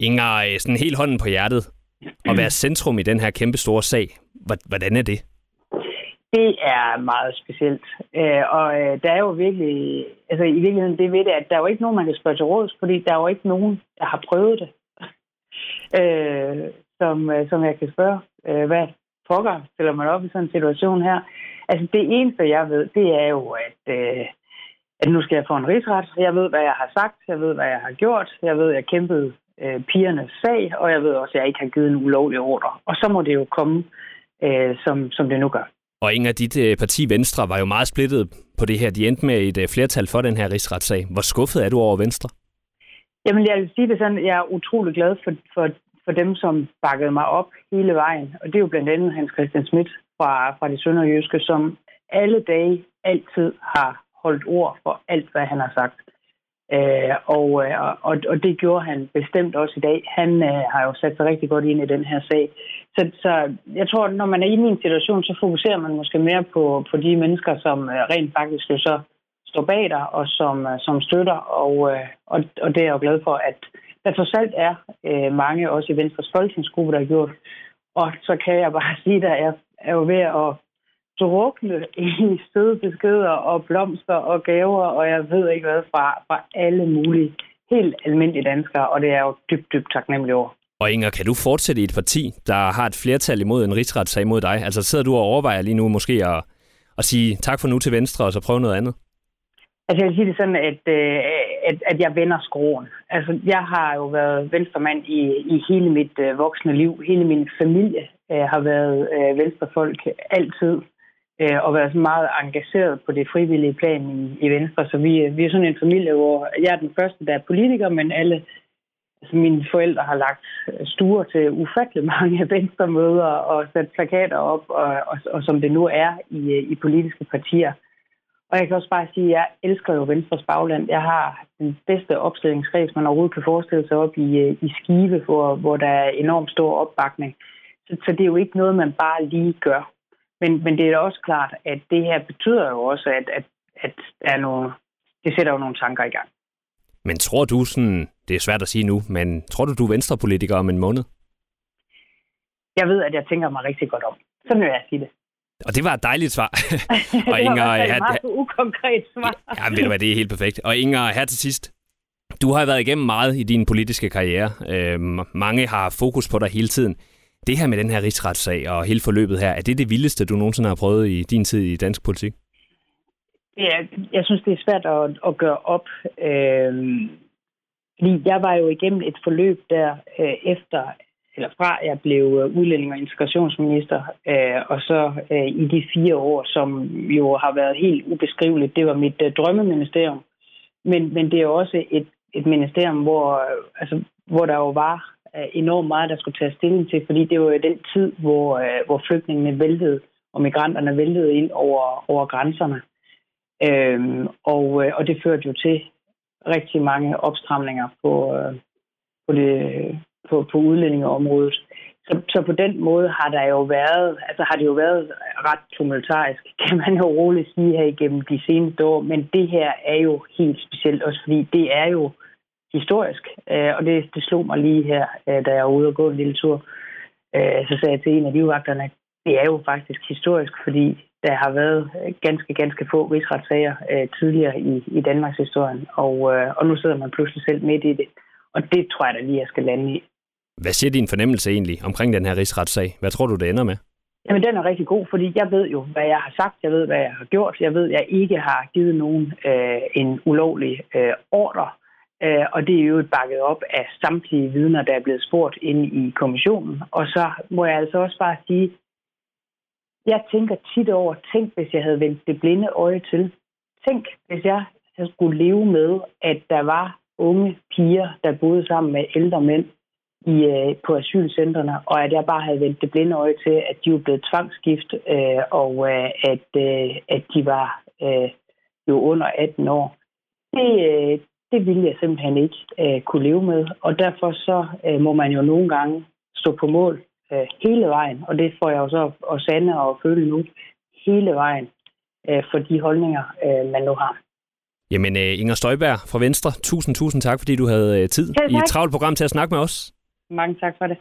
Inger, øh, sådan helt hånden på hjertet, at være centrum i den her kæmpe store sag, hvordan er det? Det er meget specielt. Øh, og øh, der er jo virkelig, altså i virkeligheden det ved det, at der er jo ikke nogen, man kan spørge til råds, fordi der er jo ikke nogen, der har prøvet det, øh, som, øh, som jeg kan spørge. Hvad pokker stiller man op i sådan en situation her? Altså det eneste, jeg ved, det er jo, at, at nu skal jeg få en rigsret. Jeg ved, hvad jeg har sagt. Jeg ved, hvad jeg har gjort. Jeg ved, jeg kæmpede øh, pigernes sag, og jeg ved også, at jeg ikke har givet en ulovlig ordre. Og så må det jo komme, øh, som, som det nu gør. Og Inger, dit øh, parti Venstre var jo meget splittet på det her. De endte med et øh, flertal for den her rigsretssag. Hvor skuffet er du over Venstre? Jamen, jeg vil sige det sådan, jeg er utrolig glad for, for, for dem, som bakkede mig op hele vejen. Og det er jo blandt andet Hans Christian Schmidt fra, fra de sønderjyske, som alle dage, altid har holdt ord for alt, hvad han har sagt. Øh, og, øh, og, og det gjorde han bestemt også i dag. Han øh, har jo sat sig rigtig godt ind i den her sag. Så, så jeg tror, når man er i min situation, så fokuserer man måske mere på, på de mennesker, som øh, rent faktisk jo så står bag dig, og som, øh, som støtter. Og, øh, og, og det er jeg jo glad for, at der trods alt er øh, mange, også i Venstres folketingsgruppe, der har gjort. Og så kan jeg bare sige, at jeg er jo ved at drukne i søde beskeder og blomster og gaver, og jeg ved ikke hvad, fra, fra alle mulige helt almindelige danskere, og det er jo dybt, dybt taknemmelig over. Og Inger, kan du fortsætte i et parti, der har et flertal imod en rigsretssag imod dig? Altså sidder du og overvejer lige nu måske at, at sige tak for nu til Venstre, og så prøve noget andet? Altså jeg vil sige det sådan, at, øh, at, at jeg vender skruen. Altså jeg har jo været venstremand i, i hele mit uh, voksne liv. Hele min familie uh, har været venstrefolk altid øh, og været sådan meget engageret på det frivillige plan i, i Venstre. Så vi, øh, vi er sådan en familie, hvor jeg er den første, der er politiker, men alle altså mine forældre har lagt øh, stuer til ufattelig mange venstremøder og sat plakater op, og, og, og som det nu er i, øh, i politiske partier. Og jeg kan også bare sige, at jeg elsker jo Venstres bagland. Jeg har den bedste opstillingskreds, man overhovedet kan forestille sig op i, i Skive, hvor, hvor der er enormt stor opbakning. Så, så det er jo ikke noget, man bare lige gør. Men, men det er også klart, at det her betyder jo også, at, at, at der er nogle, det sætter jo nogle tanker i gang. Men tror du sådan, det er svært at sige nu, men tror du, du er venstrepolitiker om en måned? Jeg ved, at jeg tænker mig rigtig godt om. Så vil jeg sige det. Og det var et dejligt svar. og Inger, det var et meget ukonkret svar. ja, ved du hvad, det er helt perfekt. Og Inger, her til sidst. Du har været igennem meget i din politiske karriere. Øh, mange har fokus på dig hele tiden. Det her med den her rigsretssag og hele forløbet her, er det det vildeste, du nogensinde har prøvet i din tid i dansk politik? Ja, jeg synes, det er svært at, at gøre op. Øh, fordi jeg var jo igennem et forløb der øh, efter, eller fra jeg blev øh, udlænding- og integrationsminister, øh, og så øh, i de fire år, som jo har været helt ubeskriveligt. Det var mit øh, drømmeministerium. Men, men det er også et, et ministerium, hvor, øh, altså, hvor der jo var Øh, enormt meget, der skulle tage stilling til, fordi det var jo den tid, hvor, øh, hvor flygtningene væltede, og migranterne væltede ind over, over grænserne. Øhm, og, øh, og det førte jo til rigtig mange opstramninger på, på, det, på, på udlændingeområdet. Så, så på den måde har der jo været, altså har det jo været ret tumultarisk, kan man jo roligt sige her igennem de seneste år. Men det her er jo helt specielt også, fordi det er jo historisk. Øh, og det, det slog mig lige her, øh, da jeg var ude og gå en lille tur. Øh, så sagde jeg til en af livvagterne, det er jo faktisk historisk, fordi der har været ganske, ganske få rigsretssager øh, tidligere i, i Danmarks historie, og, øh, og nu sidder man pludselig selv midt i det. Og det tror jeg da lige, jeg skal lande i. Hvad siger din fornemmelse egentlig omkring den her rigsretssag? Hvad tror du, det ender med? Jamen, den er rigtig god, fordi jeg ved jo, hvad jeg har sagt. Jeg ved, hvad jeg har gjort. Jeg ved, at jeg ikke har givet nogen øh, en ulovlig øh, ordre. Øh, og det er jo bakket op af samtlige vidner, der er blevet spurgt inde i kommissionen. Og så må jeg altså også bare sige, jeg tænker tit over, tænk hvis jeg havde vendt det blinde øje til. Tænk hvis jeg skulle leve med, at der var unge piger, der boede sammen med ældre mænd i, øh, på asylcentrene, og at jeg bare havde vendt det blinde øje til, at de var blevet tvangsgift, øh, og øh, at, øh, at de var øh, jo under 18 år. Det, øh, det ville jeg simpelthen ikke øh, kunne leve med. Og derfor så øh, må man jo nogle gange stå på mål øh, hele vejen, og det får jeg jo så at sande og føle nu hele vejen øh, for de holdninger, øh, man nu har. Jamen, uh, Inger Støjberg fra Venstre, tusind, tusind tak, fordi du havde uh, tid i et travlt program til at snakke med os. Mange tak for det.